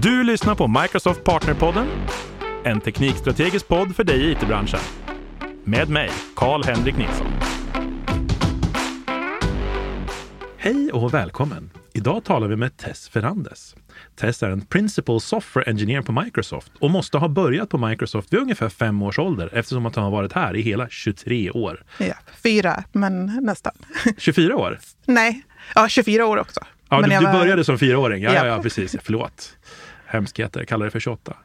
Du lyssnar på Microsoft Partnerpodden, en teknikstrategisk podd för dig i it-branschen. Med mig, Karl-Henrik Nilsson. Hej och välkommen! Idag talar vi med Tess Ferrandes. Tess är en Principal Software Engineer på Microsoft och måste ha börjat på Microsoft vid ungefär fem års ålder eftersom att hon har varit här i hela 23 år. Ja, fyra, men nästan. 24 år? Nej, ja 24 år också. Ja, men du, jag du var- började som fyraåring? Ja. Ja. ja, precis. Förlåt. Hemskheter, jag kallar det för 28.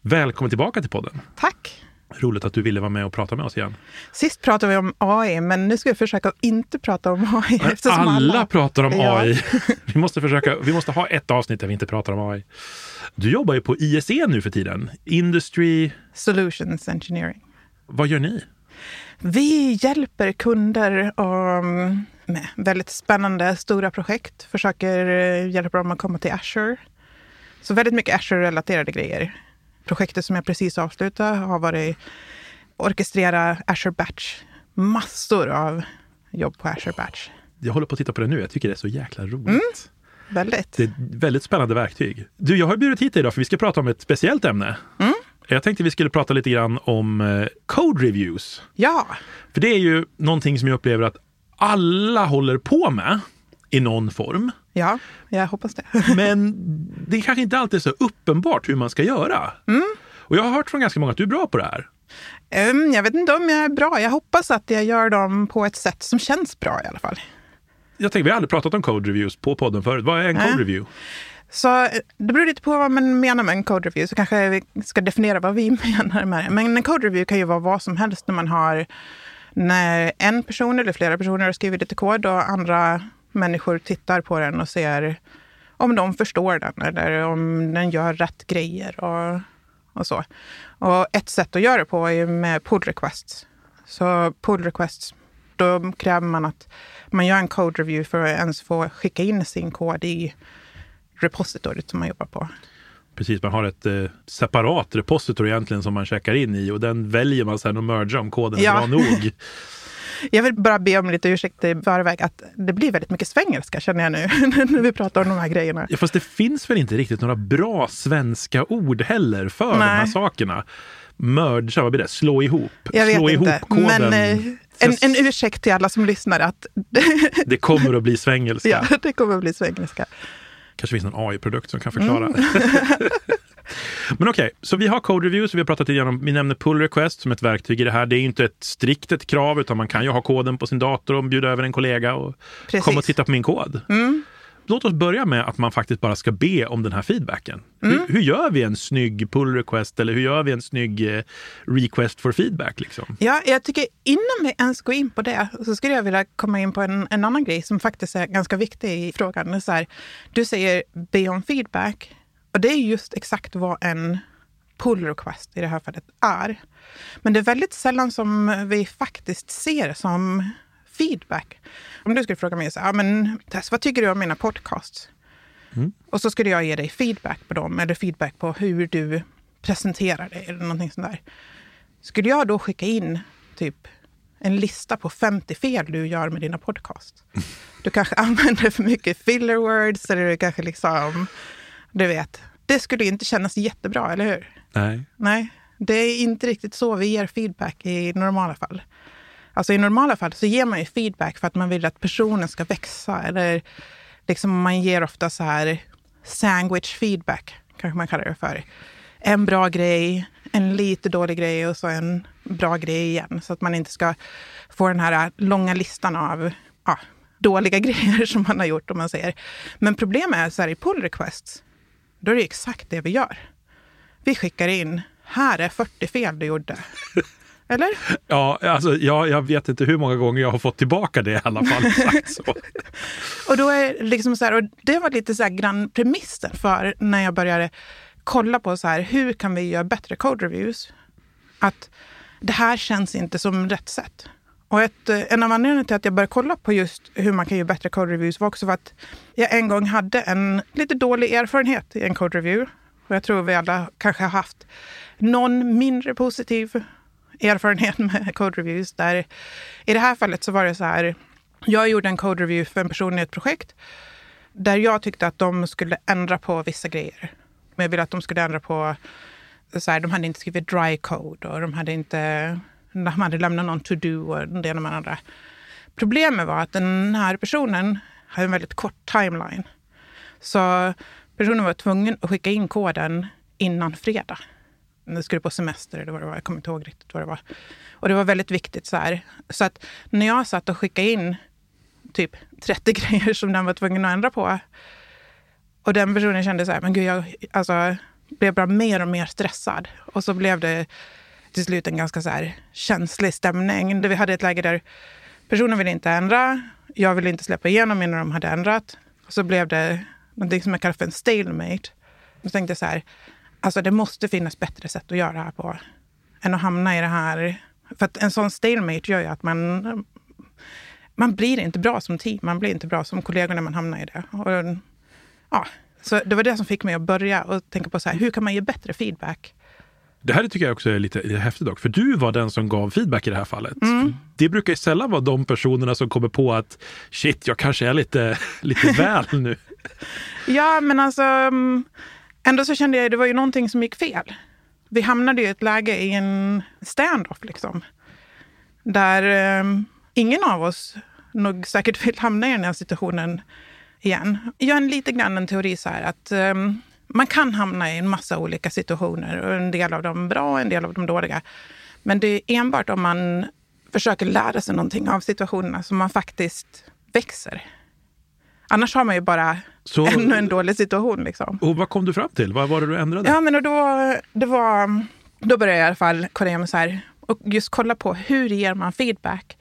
Välkommen tillbaka till podden. Tack. Roligt att du ville vara med och prata med oss igen. Sist pratade vi om AI, men nu ska vi försöka att inte prata om AI. eftersom Alla pratar om Ja. AI. Vi måste, försöka, vi måste ha ett avsnitt där vi inte pratar om AI. Du jobbar ju på ISE nu för tiden. Industry... Solutions Engineering. Vad gör ni? Vi hjälper kunder um, med väldigt spännande stora projekt. Försöker eh, hjälpa dem att komma till Azure. Så väldigt mycket Azure-relaterade grejer. Projektet som jag precis avslutade har varit orkestrera Azure Batch. Massor av jobb på Azure Batch. Jag håller på att titta på det nu. Jag tycker det är så jäkla roligt. Mm. Väldigt. Det är ett väldigt spännande verktyg. Du, jag har bjudit hit dig idag för vi ska prata om ett speciellt ämne. Mm. Jag tänkte vi skulle prata lite grann om eh, code reviews. Ja, För det är ju någonting som jag upplever att alla håller på med i någon form. ja, jag hoppas det. Men det kanske inte alltid är så uppenbart hur man ska göra. Och jag har hört från ganska många att du är bra på det här. Ehm, jag vet inte om jag är bra. Jag hoppas att jag gör dem på ett sätt som känns bra i alla fall. Jag tänker, vi har aldrig pratat om code reviews på podden förut. Vad är en Nej. code review? Så eh, det beror lite på vad man menar med en code review, så kanske vi ska definiera vad vi menar med det. Men en code review kan ju vara vad som helst när man har när en person eller flera personer har skrivit lite kod och andra människor tittar på den och ser om de förstår den eller om den gör rätt grejer och, och så. Och ett sätt att göra det på är med pull requests. Så pull requests, då kräver man att man gör en code review för att ens få skicka in sin kod i repositoriet som man jobbar på. Precis, man har ett eh, separat repositor egentligen som man checkar in i och den väljer man sen att merga om koden är Ja. bra nog. Jag vill bara be om lite ursäkt i förväg att det blir väldigt mycket svengelska känner jag nu när vi pratar om de här grejerna. Ja, fast det finns väl inte riktigt några bra svenska ord heller för de här Nej. sakerna. Merge, vad blir det? Slå ihop. Jag vet Slå inte, ihop koden. men eh, en, en ursäkt till alla som lyssnar att Det kommer att bli svengelska. ja, det kommer att bli svengelska. kanske finns någon AI-produkt som kan förklara. Mm. Men okej, så vi har code reviews. Vi har pratat igenom, vi nämner pull request som ett verktyg i det här. Det är inte ett strikt ett krav, utan man kan ju ha koden på sin dator och bjuda över en kollega och Precis. komma och titta på min kod. Mm. Låt oss börja med att man faktiskt bara ska be om den här feedbacken. Mm. Hur, hur gör vi en snygg pull request eller hur gör vi en snygg eh, request for feedback? Liksom? Ja, jag tycker innan vi ens går in på det så skulle jag vilja komma in på en, en annan grej som faktiskt är ganska viktig i frågan. Så här, du säger be om feedback och det är just exakt vad en pull request i det här fallet är. Men det är väldigt sällan som vi faktiskt ser som feedback. Om du skulle fråga mig så här, "Ja, men Tess, vad tycker du om mina podcasts? Och så skulle jag ge dig feedback på dem eller feedback på hur du presenterar dig eller någonting sånt där. Skulle jag då skicka in typ en lista på 50 fel du gör med dina podcast? Du kanske använder för mycket filler words eller du kanske liksom, du vet. Det skulle inte kännas jättebra, eller hur? Nej. Nej, det är inte riktigt så vi ger feedback i normala fall. Alltså i normala fall så ger man ju feedback för att man vill att personen ska växa eller liksom man ger ofta så här sandwich feedback, kanske man kallar det för. En bra grej, en lite dålig grej och så en bra grej igen. Så att man inte ska få den här långa listan av ja, dåliga grejer som man har gjort, om man säger. Men problemet är så här i pull requests, då är det exakt det vi gör. Vi skickar in, här är 40 fel du gjorde. Eller? Ja, alltså, ja, jag vet inte hur många gånger jag har fått tillbaka det i alla fall. Sagt så. Och då är liksom så här, och det var lite så här grann premissen för när jag började kolla på så här, hur kan vi göra bättre code reviews? Att det här känns inte som rätt sätt. Och ett, eh, en av anledningarna till att jag började kolla på just hur man kan göra bättre code reviews var också för att jag en gång hade en lite dålig erfarenhet i en code review. Och jag tror vi alla kanske har haft någon mindre positiv erfarenhet med code reviews. Där I det här fallet så var det så här, jag gjorde en code review för en person i ett projekt där jag tyckte att de skulle ändra på vissa grejer. Men jag ville att de skulle ändra på, så här, de hade inte skrivit dry code och de hade inte, när man hade lämnat någon to-do och det ena med det andra. Problemet var att den här personen hade en väldigt kort timeline. Så personen var tvungen att skicka in koden innan fredag. Nu skulle på semester eller vad det var. Jag kommer inte ihåg riktigt vad det var. Och det var väldigt viktigt. Så här. Så att när jag satt och skickade in typ 30 grejer som den var tvungen att ändra på. Och den personen kände så här, men gud, jag alltså, blev bara mer och mer stressad. Och så blev det till slut en ganska så här känslig stämning. Vi hade ett läge där personen ville inte ändra. Jag ville inte släppa igenom innan de hade ändrat. Och så blev det någonting som jag kallar för en stalemate. Då tänkte jag så här, alltså det måste finnas bättre sätt att göra det här på än att hamna i det här. För att en sån stalemate gör ju att man, man blir inte bra som team, man blir inte bra som kollegor när man hamnar i det. Och, ja, så det var det som fick mig att börja och tänka på så här, hur kan man ge bättre feedback? Det här tycker jag också är lite häftigt dock, för du var den som gav feedback i det här fallet. Mm. Det brukar ju sällan vara de personerna som kommer på att shit, jag kanske är lite, lite väl nu. Ja, men alltså mm, ändå så kände jag att det var ju någonting som gick fel. Vi hamnade i ett läge i en standoff liksom. Där um, ingen av oss nog säkert vill hamna i den här situationen igen. Jag har lite grann en teori så här att um, man kan hamna i en massa olika situationer och en del av dem bra, en del av dem dåliga. Men det är enbart om man försöker lära sig någonting av situationerna som man faktiskt växer. Annars har man ju bara så, ännu en dålig situation. Liksom. Och vad kom du fram till? Vad var det du ändrade? Ja, men då, det var, då började jag i alla fall kolla med så här, och just kolla på hur ger man feedback.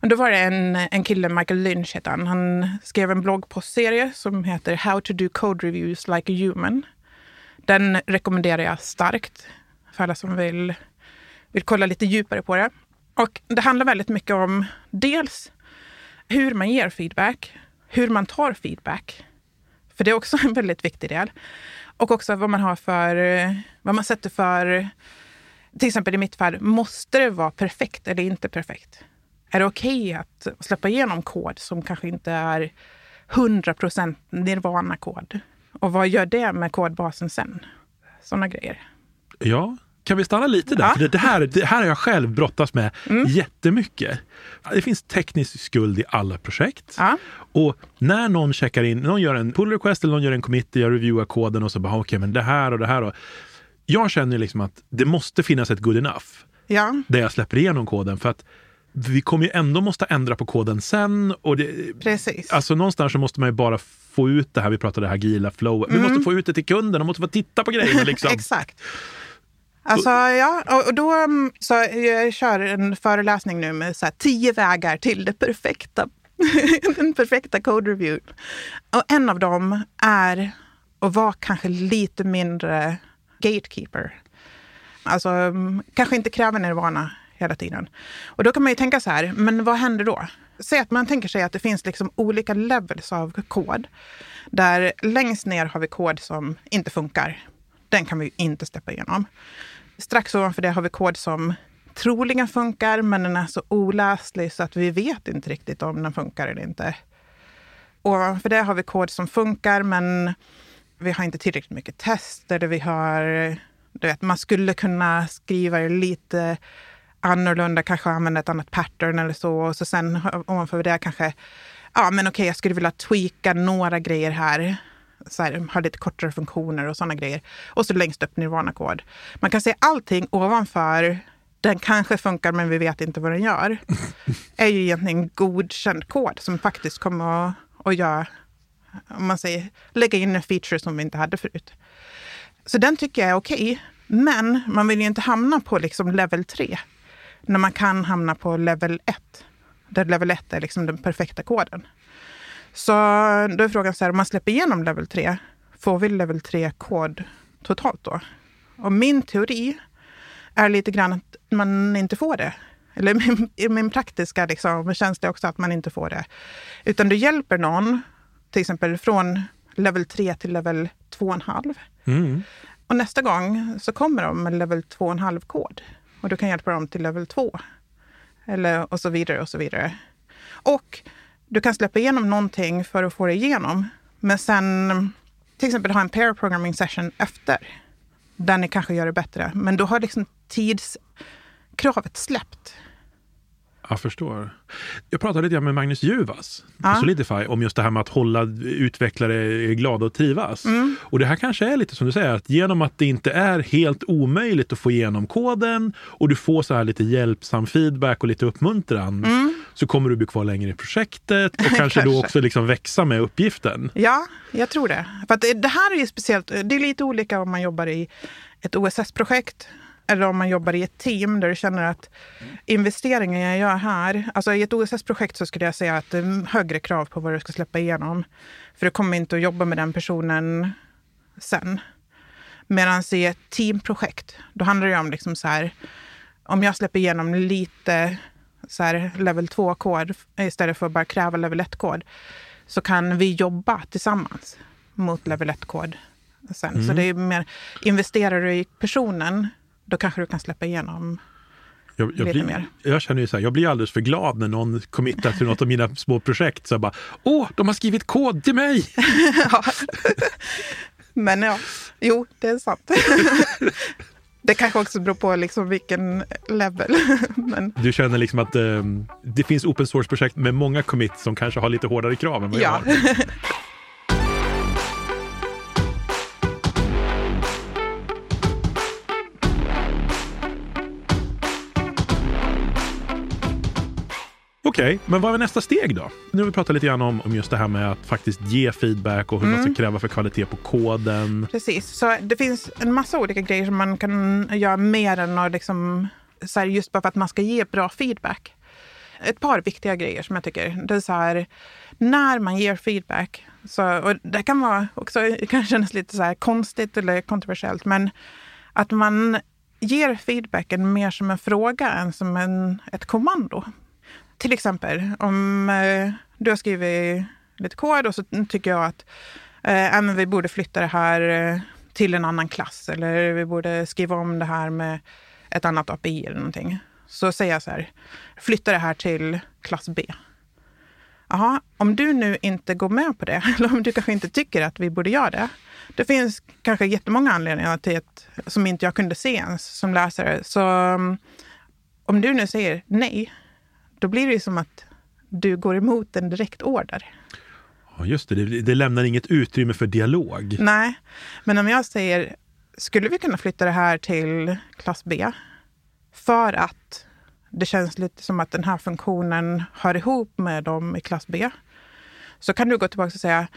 Och då var det en, en kille, Michael Lynch heter han. Han skrev en bloggpostserie som heter How to do code reviews like a human. Den rekommenderar jag starkt för alla som vill, vill kolla lite djupare på det. Och det handlar väldigt mycket om dels hur man ger feedback, hur man tar feedback. För det är också en väldigt viktig del. Och också vad man har för, vad man sätter för, till exempel i mitt fall, måste det vara perfekt eller inte perfekt? Är det okej okay att släppa igenom kod som kanske inte är 100 procent nirvana-kod? Och vad gör det med kodbasen sen? Sådana grejer. Ja, kan vi stanna lite där? Ja. För det, här, det här har jag själv brottats med mm. jättemycket. Det finns teknisk skuld i alla projekt. Ja. Och när någon checkar in, någon gör en pull request eller någon gör en commit, jag reviewar koden och så bara okej, okay, men det här och det här. Och, jag känner liksom att det måste finnas ett good enough. Ja. Där jag släpper igenom koden. För att vi kommer ju ändå måste ändra på koden sen. Och det, Precis. Alltså någonstans så måste man ju bara få ut det här, vi pratade det här agila flow. Mm. Vi måste få ut det till kunden, de måste få titta på grejerna. Liksom. Exakt. Alltså, ja, och då mm, så jag kör en föreläsning nu med så här, tio vägar till det perfekta, den perfekta code review. Och en av dem är att vara kanske lite mindre gatekeeper. Alltså mm, kanske inte kräva nirvana hela tiden. Och då kan man ju tänka så här, men vad händer då? Säg att man tänker sig att det finns liksom olika levels av kod. Där längst ner har vi kod som inte funkar. Den kan vi inte släppa igenom. Strax ovanför det har vi kod som troligen funkar, men den är så oläslig så att vi vet inte riktigt om den funkar eller inte. Ovanför det har vi kod som funkar, men vi har inte tillräckligt mycket tester. Vi har, du vet, man skulle kunna skriva lite annorlunda, kanske använda ett annat pattern eller så. Och så sen ovanför det kanske, ja men okej, jag skulle vilja tweaka några grejer här. Så här, ha lite kortare funktioner och sådana grejer. Och så längst upp Nirvana-kod. Man kan se allting ovanför den kanske funkar men vi vet inte vad den gör. är ju egentligen godkänd kod som faktiskt kommer att, att göra, om man säger, lägga in en feature som vi inte hade förut. Så den tycker jag är okej. Okay. Men man vill ju inte hamna på liksom level 3 när man kan hamna på level 1. Där level 1 är liksom den perfekta koden. Så då är frågan så här, om man släpper igenom level 3, får vi level 3-kod totalt då? Och min teori är lite grann att man inte får det. Eller min, min praktiska liksom, känns det också att man inte får det. Utan du hjälper någon, till exempel från level 3 till level 2,5. Mm. Och nästa gång så kommer de med level 2,5-kod. Och du kan hjälpa dem till level 2. Eller, och så vidare och så vidare. Och du kan släppa igenom någonting för att få det igenom. Men sen till exempel ha en pair programming session efter. Där ni kanske gör det bättre. Men då har liksom tidskravet släppt. Jag förstår. Jag pratade lite med Magnus Juvas på. Solidify om just det här med att hålla utvecklare glada och trivas. Mm. Och det här kanske är lite som du säger, att genom att det inte är helt omöjligt att få igenom koden och du får så här lite hjälpsam feedback och lite uppmuntran så kommer du bli kvar längre i projektet och kanske, då Mm. Kanske. också liksom växa med uppgiften. Ja, jag tror det. För det här är ju speciellt. Det är lite olika om man jobbar i ett OSS-projekt eller om man jobbar i ett team där du känner att investeringen jag gör här... Alltså I ett OSS-projekt så skulle jag säga att det är högre krav på vad du ska släppa igenom. För du kommer inte att jobba med den personen sen. Medan i ett teamprojekt, då handlar det om liksom så här, om jag släpper igenom lite så här level 2-kod istället för att bara kräva level 1-kod, så kan vi jobba tillsammans mot level 1-kod sen. Så det är mer, investerar du i personen, då kanske du kan släppa igenom. Jag, jag, blir, mer. jag känner ju så här, jag blir alldeles för glad när någon committar till något av mina små projekt. Så jag bara, åh, de har skrivit kod till mig! Men ja, jo, det är sant. det kanske också beror på liksom vilken level. Men Du känner liksom att eh, det finns open source-projekt med många commits som kanske har lite hårdare krav än vad jag ja. har. Okej, men vad är nästa steg då? Nu har vi pratat lite grann om, om just det här med att faktiskt ge feedback och hur man ska kräva för kvalitet på koden. Precis, så det finns en massa olika grejer som man kan göra mer än att liksom, så här, just bara för att man ska ge bra feedback. Ett par viktiga grejer som jag tycker. Det är så här, när man ger feedback, så, och det kan vara också, kan kännas lite så konstigt eller kontroversiellt, men att man ger feedbacken mer som en fråga än som en, ett kommando. Till exempel om eh, du har skrivit lite kod och så tycker jag att eh, äh, men vi borde flytta det här eh, till en annan klass eller vi borde skriva om det här med ett annat API eller någonting. Så säger jag så här, flytta det här till klass B. Jaha, om du nu inte går med på det, eller om du kanske inte tycker att vi borde göra det. Det finns kanske jättemånga anledningar till att, som inte jag kunde se ens som läsare. Så mm, om du nu säger nej, då blir det ju som att du går emot en direkt order. Ja, just det, det, det lämnar inget utrymme för dialog. Nej, men om jag säger, skulle vi kunna flytta det här till klass B? För att det känns lite som att den här funktionen hör ihop med dem i klass B. Så kan du gå tillbaka och säga,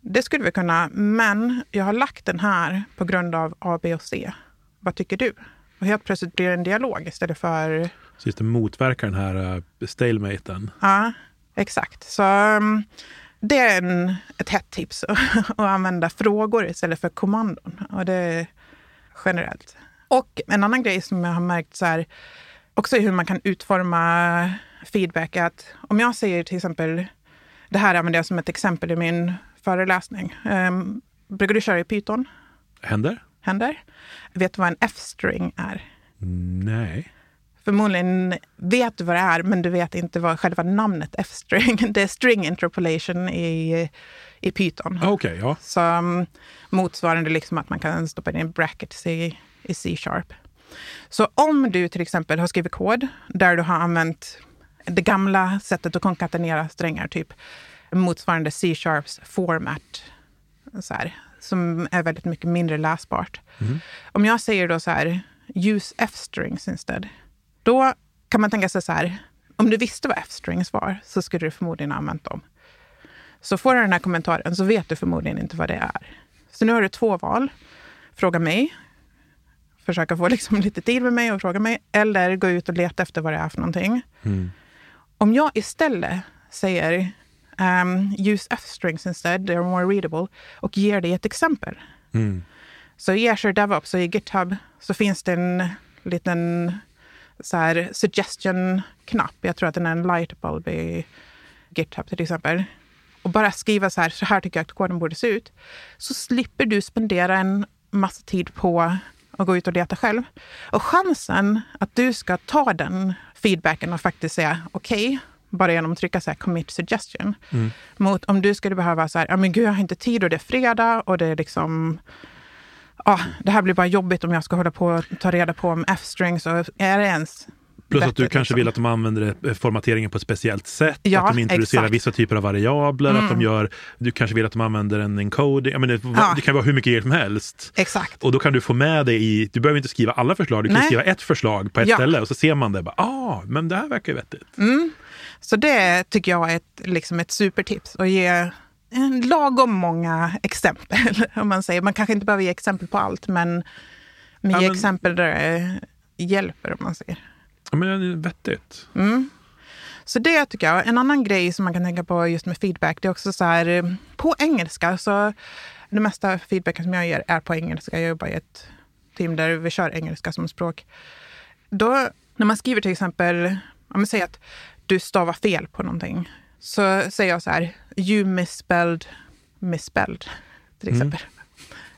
det skulle vi kunna, men jag har lagt den här på grund av A, B och C. Vad tycker du? Och helt plötsligt blir det en dialog istället för Så just det motverkar den här uh, stalematen. Ja, exakt. Så um, det är en, ett hett tips att använda frågor istället för kommandon. Och det är generellt. Och en annan grej som jag har märkt så här, också i hur man kan utforma feedback är att om jag säger till exempel, det här använder jag som ett exempel i min föreläsning. Um, brukar du köra i Python? Händer? Händer? Vet du vad en F-string är? Nej. Förmodligen vet du vad det är, men du vet inte vad själva namnet F-string. Det är string interpolation i, i Python. Ah, Okej, ja. Så um, motsvarande liksom att man kan stoppa in brackets i, i C-sharp. Så om du till exempel har skrivit kod där du har använt det gamla sättet att konkatenera strängar, typ motsvarande C-sharps format, så här, som är väldigt mycket mindre läsbart. Om jag säger då så här, use F-strings instead, då kan man tänka sig så här, om du visste vad F-strings var så skulle du förmodligen ha använt dem. Så får du den här kommentaren så vet du förmodligen inte vad det är. Så nu har du två val. Fråga mig, försöka få liksom lite tid med mig och fråga mig, eller gå ut och leta efter vad det är för någonting. Mm. Om jag istället säger um, use F-strings instead, they're more readable, och ger dig ett exempel. Mm. Så i Azure DevOps och i GitHub så finns det en liten så här suggestion-knapp. Jag tror att den är en lightbulb i GitHub till exempel. Och bara skriva så här, så här tycker jag att koden borde se ut. Så slipper du spendera en massa tid på att gå ut och leta själv. Och chansen att du ska ta den feedbacken och faktiskt säga okej, bara genom att trycka så här commit suggestion. Mm. Mot om du skulle behöva så här, ja men gud jag har inte tid och det är fredag och det är liksom Ja, det här blir bara jobbigt om jag ska hålla på och ta reda på om F-strings och är det ens Plus att du kanske liksom? vill att de använder eh, formateringen på ett speciellt sätt, Ja, att de introducerar exakt. vissa typer av variabler, att de Mm. gör, du kanske vill att de använder en encoding, jag menar, Ja. det kan vara hur mycket grejer som helst. Exakt. Och då kan du få med det i, du behöver inte skriva alla förslag, du kan Nej. skriva ett förslag på ett Ja. ställe och så ser man det, bara, ah, men det här verkar ju vettigt. Mm. Så det tycker jag är ett, liksom ett supertips. Att ge lagom många exempel. Om man säger. Man kanske inte behöver ge exempel på allt, men, men Ja, ge men- exempel där det hjälper. Om man säger. Ja, men det är vettigt. Mm. Så det tycker jag. En annan grej som man kan tänka på just med feedback, det är också så här eh, på engelska. Så det mesta feedbacken som jag ger är på engelska. Jag jobbar i ett team där vi kör engelska som språk. Då, när man skriver till exempel, om man säger att du stavar fel på någonting, så säger jag så här, you misspelled, misspelled, till Mm. exempel.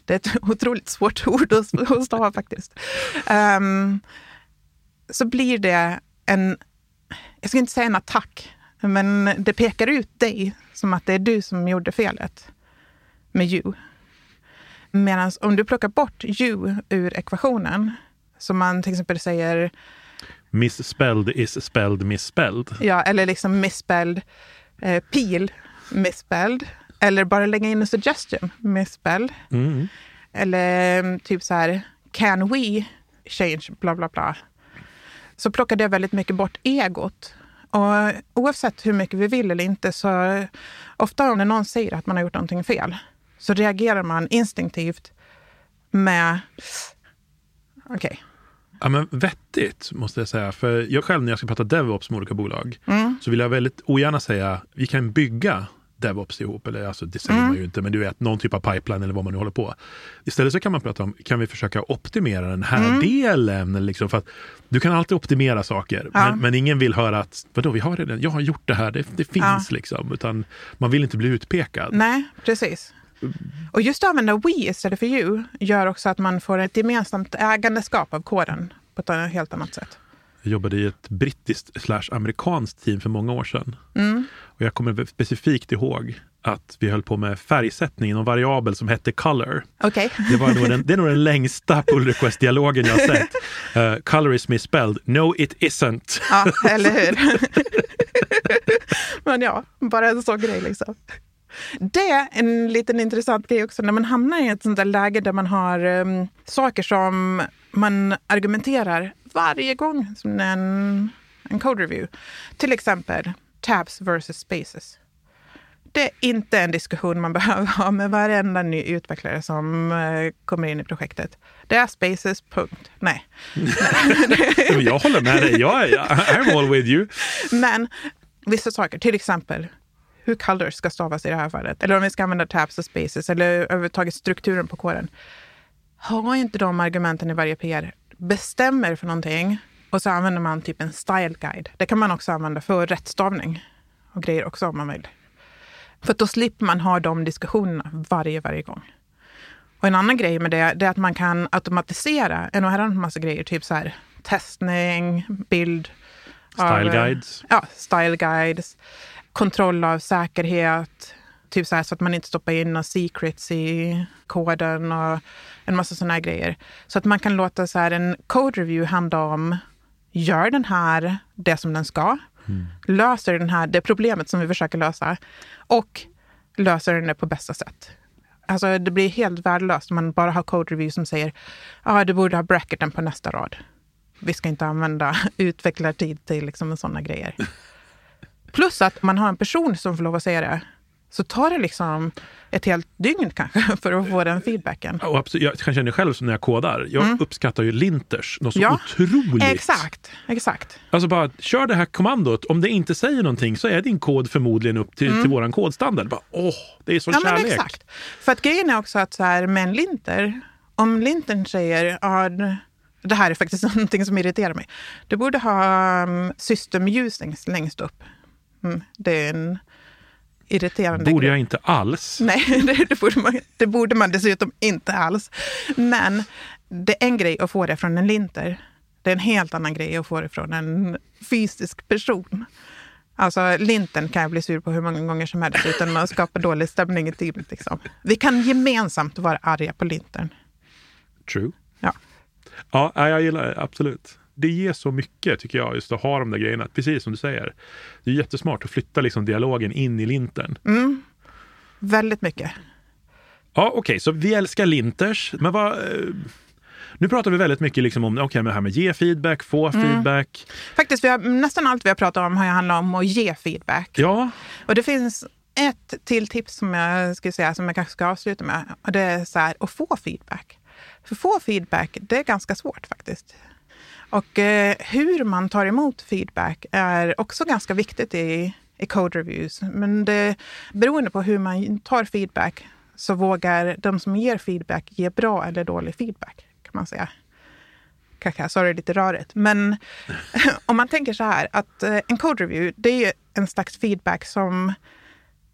Det är ett otroligt svårt ord att stava faktiskt. Ehm, så blir det en, jag ska inte säga en attack, men det pekar ut dig som att det är du som gjorde felet med you. Medan om du plockar bort you ur ekvationen, som man till exempel säger, Misspelled is spelled misspelled. ja, eller liksom misspelled, eh, pil, misspelled, eller bara lägga in en suggestion, misspelled, Mm. eller mm, typ så här, can we change, bla bla bla. Så plockar det väldigt mycket bort egot. Och oavsett hur mycket vi vill eller inte, så ofta om det någon säger att man har gjort någonting fel, så reagerar man instinktivt med, okej, Ja, men vettigt måste jag säga. För jag själv när jag ska prata DevOps med olika bolag mm, så vill jag väldigt ogärna säga vi kan bygga DevOps ihop. Eller alltså, det säger Mm. man ju inte, men du vet någon typ av pipeline eller vad man nu håller på. Istället så kan man prata om, kan vi försöka optimera den här Mm. delen? Liksom, för att du kan alltid optimera saker, Ja. men, men ingen vill höra att vadå, vi har redan, jag har gjort det här, det, det finns Ja. liksom. Utan man vill inte bli utpekad. nej, precis. Och just att använda we istället för you gör också att man får ett gemensamt ägandeskap av koden på ett helt annat sätt. Jag jobbade i ett brittiskt slash amerikanskt team för många år sedan. Mm. Och jag kommer specifikt ihåg att vi höll på med färgsättning någon variabel som hette color. Okej. Det, var nog den, det är nog den längsta pull request-dialogen jag har sett. Uh, color is misspelled. No it isn't. Ja, eller hur? Men ja, bara en sån grej liksom. Det är en liten intressant grej också när man hamnar i ett sånt där läge där man har um, saker som man argumenterar varje gång som en, en code review. Till exempel tabs versus spaces. Det är inte en diskussion man behöver ha med varenda ny utvecklare som eh, kommer in i projektet. Det är spaces, punkt. Nej. Jag håller med dig. Jag, är- I'm all with you. Men vissa saker, till exempel hur colors ska stavas i det här fallet, eller om vi ska använda tabs och spaces, eller överhuvudtaget strukturen på koden. Ha inte de argumenten i varje PR. Bestäm er för någonting och så använder man typ en style guide. Det kan man också använda för rättstavning och grejer också om man vill. För då slipper man ha de diskussionerna varje, varje gång. Och en annan grej med det, det är att man kan automatisera en herrans massa grejer, typ så här testning, bild, Style av, guides. Ja, style guides, kontroll av säkerhet, typ så här så att man inte stoppar in några secrets i koden och en massa sådana grejer. Så att man kan låta så här en code review handla om, gör den här det som den ska, löser den här det problemet som vi försöker lösa och löser den det på bästa sätt. Alltså det blir helt värdelöst om man bara har code review som säger, ja ah, du borde ha bracketen på nästa rad. Vi ska inte använda utvecklartid till liksom sådana grejer. Plus att man har en person som får lov att säga det, så tar det liksom ett helt dygn kanske för att få den feedbacken. Och absolut, jag kan känna det själv som när jag kodar. Jag uppskattar ju linters något så Mm. Ja, otroligt. Exakt, exakt. Alltså bara, kör det här kommandot. Om det inte säger någonting så är din kod förmodligen upp till, till våran kodstandard. Bara, åh, det är så Mm. Ja, men kärlek. exakt. För att grejen är också att så här, med en linter, om lintern säger ja, det här är faktiskt någonting som irriterar mig. Du borde ha um, system usings längst upp. Mm, det är en irriterande Borde jag inte alls. Nej, det, det, borde man, det borde man dessutom inte alls. Men det är en grej att få det från en linter. Det är en helt annan grej att få det från en fysisk person. Alltså lintern kan jag bli sur på hur många gånger som helst utan att skapa dålig stämning i teamet. Liksom. Vi kan gemensamt vara arga på lintern. True. Ja. Ja, jag gillar det. Absolut. Det ger så mycket tycker jag, just att ha de där grejerna. Precis som du säger. Det är jättesmart att flytta liksom dialogen in i lintern. Mm. Väldigt mycket. Ja, okej, så vi älskar linters. Men vad... eh, Nu pratar vi väldigt mycket liksom om okay, men det här med ge feedback, få Mm. feedback. Faktiskt, vi har, nästan allt vi har pratat om har handlat om att ge feedback. Ja, Och det finns ett till tips som jag skulle säga som jag kanske ska avsluta med. Och det är så här, att få feedback. För få feedback, det är ganska svårt faktiskt. Och eh, hur man tar emot feedback är också ganska viktigt i, i code reviews. Men det, beroende på hur man tar feedback så vågar de som ger feedback ge bra eller dålig feedback, kan man säga. Kanske jag sa det lite rörigt. Men om man tänker så här att eh, en code review, det är en slags feedback som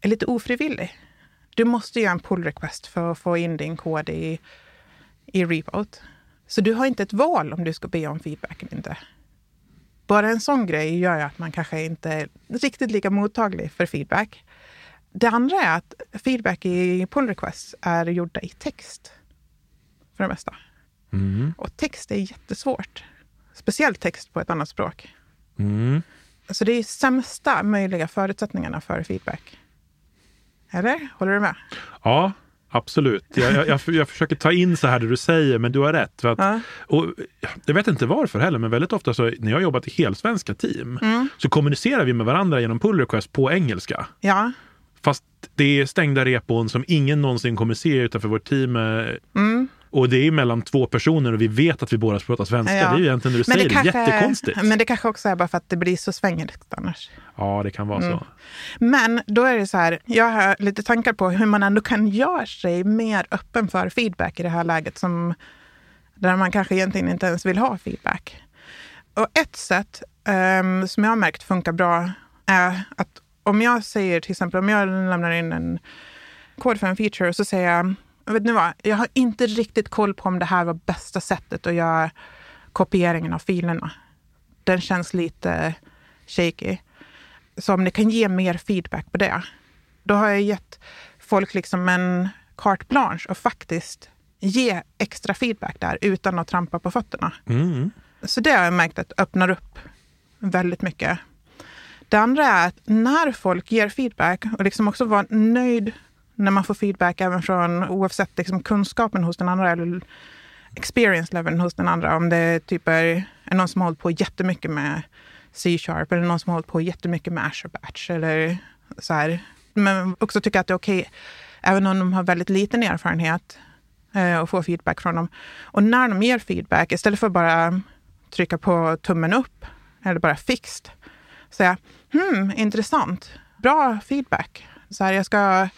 är lite ofrivillig. Du måste göra en pull request för att få in din kod i, i repot. Så du har inte ett val om du ska be om feedback eller inte. Bara en sån grej gör att man kanske inte är riktigt lika mottaglig för feedback. Det andra är att feedback i pull requests är gjorda i text. För det mesta. mm. Och text är jättesvårt. Speciellt text på ett annat språk. Mm. Så det är sämsta möjliga förutsättningarna för feedback. Eller? Håller du med? ja absolut. Jag, jag, jag, försöker ta in så här det du säger, men du har rätt. För att, Ja. och jag vet inte varför heller, men väldigt ofta så när jag har jobbat i helsvenska team Mm. så kommunicerar vi med varandra genom pull request på engelska. Ja. Fast det är stängda repon som ingen någonsin kommer se utanför vårt team. eh, Mm. Och det är mellan två personer och vi vet att vi båda pratar svenska. Ja. Det är ju egentligen när du säger det, jättekonstigt. men det kanske också är bara för att det blir så svängeligt annars. Ja, det kan vara Mm. så. Men då är det så här, jag har lite tankar på hur man ändå kan göra sig mer öppen för feedback i det här läget som, där man kanske egentligen inte ens vill ha feedback. Och ett sätt ehm, som jag har märkt funkar bra är att om jag säger till exempel om jag lämnar in en kod för en feature och så säger jag, vet ni vad, jag har inte riktigt koll på om det här var bästa sättet att göra kopieringen av filerna. Den känns lite shaky. Så om ni kan ge mer feedback på det, då har jag gett folk liksom en carte blanche och faktiskt ge extra feedback där utan att trampa på fötterna. Mm. Så det har jag märkt att öppnar upp väldigt mycket. Det andra är att när folk ger feedback och liksom också vara nöjd när man får feedback även från oavsett liksom kunskapen hos den andra eller experience leveln hos den andra. Om det typ är, är någon som har hållit på jättemycket med C-sharp eller någon som har hållit på jättemycket med Azure Batch eller så här. Men också tycka att det är okej, även om de har väldigt liten erfarenhet, eh, och få feedback från dem. Och när de ger feedback, istället för att bara trycka på tummen upp eller bara fixt, säga hmm, intressant, bra feedback. Så här, jag ska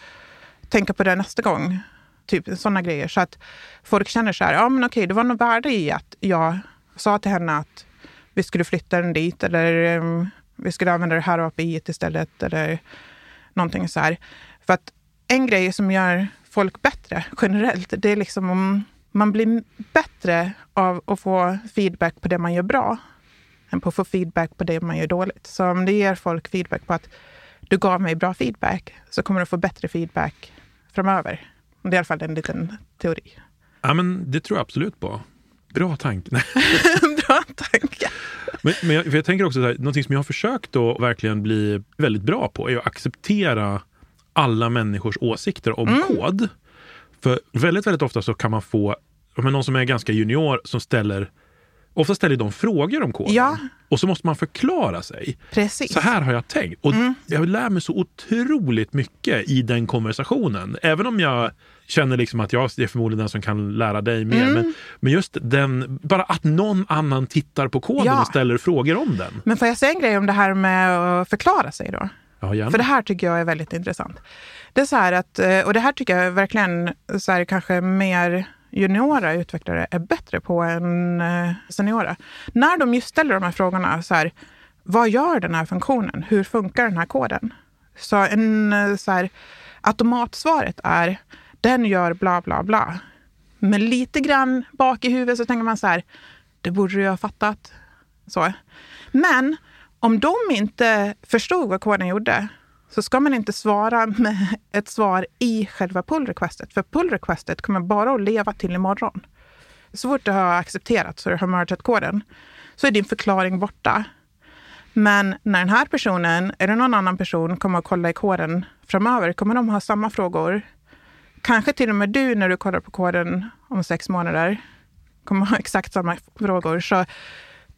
tänka på det nästa gång. Typ sådana grejer. Så att folk känner så här, ja men okej, det var något värde i att jag sa till henne att vi skulle flytta den dit eller um, vi skulle använda det här API istället eller någonting så här. För att en grej som gör folk bättre generellt, det är liksom om man blir bättre av att få feedback på det man gör bra än på att få feedback på det man gör dåligt. Så om det ger folk feedback på att du gav mig bra feedback så kommer du få bättre feedback framöver. Det är i alla fall en liten teori. Ja, men det tror jag absolut på. Bra tanke. Bra tanke. Men, men jag, jag tänker också så här, någonting som jag har försökt att verkligen bli väldigt bra på är att acceptera alla människors åsikter om Mm. kod. För väldigt, väldigt ofta så kan man få men någon som är ganska junior som ställer Ofta ställer de frågor om koden Ja. och så måste man förklara sig. Precis. Så här har jag tänkt. Och Mm. Jag lär mig så otroligt mycket i den konversationen. Även om jag känner liksom att jag är förmodligen den som kan lära dig mer. Mm. Men, men just den, bara att någon annan tittar på koden Ja. och ställer frågor om den. Men får jag säga en grej om det här med att förklara sig då? Ja, gärna. För det här tycker jag är väldigt intressant. Det är så att, eh, och det här tycker jag verkligen så här, kanske mer juniora utvecklare är bättre på än eh, seniora. När de just ställer de här frågorna, så här, vad gör den här funktionen? Hur funkar den här koden? Så en eh, så här, automatsvaret är, den gör bla bla bla. Men lite grann bak i huvudet så tänker man så här, det borde du ju ha fattat. Så. Men Om de inte förstod vad koden gjorde så ska man inte svara med ett svar i själva pull requestet. För pull requestet kommer bara att leva till imorgon. Så fort du har accepterat så du har mergat koden så är din förklaring borta. Men när den här personen eller någon annan person kommer att kolla i koden framöver kommer de ha samma frågor. Kanske till och med du när du kollar på koden om sex månader kommer ha exakt samma frågor. Så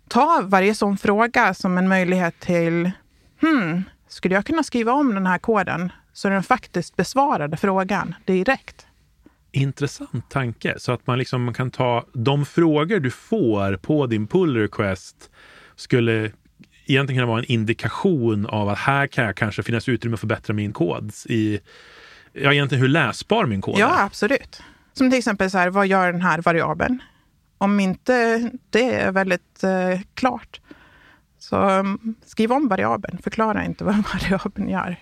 ta varje sån fråga som en möjlighet till hmm, skulle jag kunna skriva om den här koden så den faktiskt besvarade frågan direkt? Intressant tanke, så att man liksom kan ta de frågor du får på din pull request skulle egentligen kunna vara en indikation av att här kan jag kanske finnas utrymme att förbättra min kod i, ja egentligen hur läsbar min kod är. Ja, absolut. Som till exempel så här, vad gör den här variabeln? Om inte det är väldigt eh, klart, så um, skriv om variabeln. Förklara inte vad variabeln gör.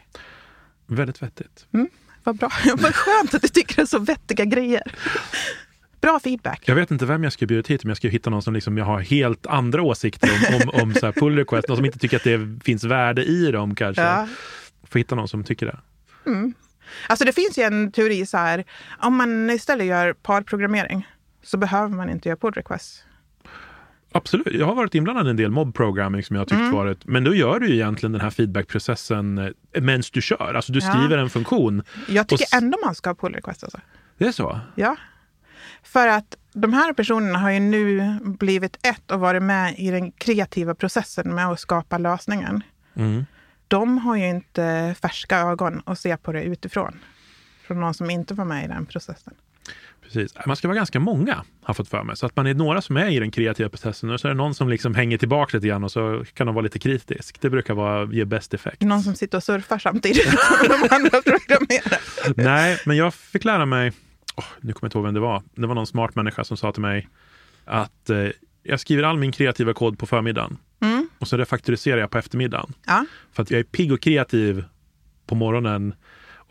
Väldigt vettigt. Mm, vad bra. vad skönt att du tycker det är så vettiga grejer. Bra feedback. Jag vet inte vem jag ska bjuda hit, om jag ska hitta någon som liksom jag har helt andra åsikter om, om, om så här pull request, någon som inte tycker att det finns värde i dem kanske. Ja. Får hitta någon som tycker det. Mm. Alltså det finns ju en teori så här, om man istället gör parprogrammering så behöver man inte göra pull request. Absolut. Jag har varit inblandad i en del mob programming som jag tyckt mm. varit, men då gör du ju egentligen den här feedbackprocessen eh, medan du kör. Alltså du skriver ja. en funktion. Jag tycker och... ändå man ska ha pull request. Alltså. Det är så? Ja. För att de här personerna har ju nu blivit ett och varit med i den kreativa processen med att skapa lösningen. Mm. De har ju inte färska ögon och ser på det utifrån. Från någon som inte var med i den processen. Precis. Man ska vara ganska många, har fått för mig. Så att man är några som är i den kreativa processen och så är det någon som liksom hänger tillbaka lite grann och så kan de vara lite kritisk. Det brukar vara, ge bäst effekt. Någon som sitter och surfar samtidigt som de andra programmerar. Nej, men jag fick lära mig, oh, nu kommer jag inte ihåg vem det var. Det var någon smart människa som sa till mig att eh, jag skriver all min kreativa kod på förmiddagen mm. och så refaktoriserar jag på eftermiddagen. Ja. För att jag är pigg och kreativ på morgonen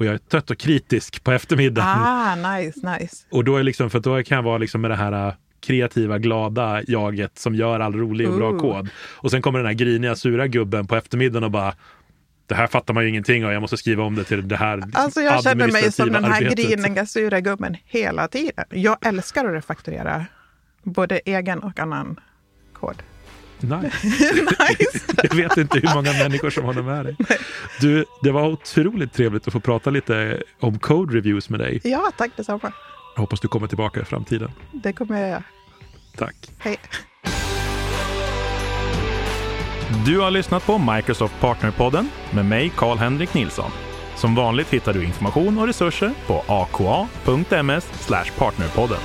och jag är trött och kritisk på eftermiddagen. Ah, nice, nice. Och då, är liksom, för då kan jag vara liksom med det här äh, kreativa, glada jaget som gör all rolig och bra kod. Och sen kommer den här griniga, sura gubben på eftermiddagen och bara det här fattar man ju ingenting av, jag måste skriva om det till det här Alltså jag känner mig som den här griniga, sura gubben hela tiden. Jag älskar att refaktorera både egen och annan kod. Nice. nice. jag vet inte hur många människor som håller med dig. Du, det var otroligt trevligt att få prata lite om code reviews med dig. Ja, tack detsamma. Jag hoppas du kommer tillbaka i framtiden. Det kommer jag göra. Tack. Hej. Du har lyssnat på Microsoft Partnerpodden med mig, Karl-Henrik Nilsson. Som vanligt hittar du information och resurser på aka.ms partnerpodden.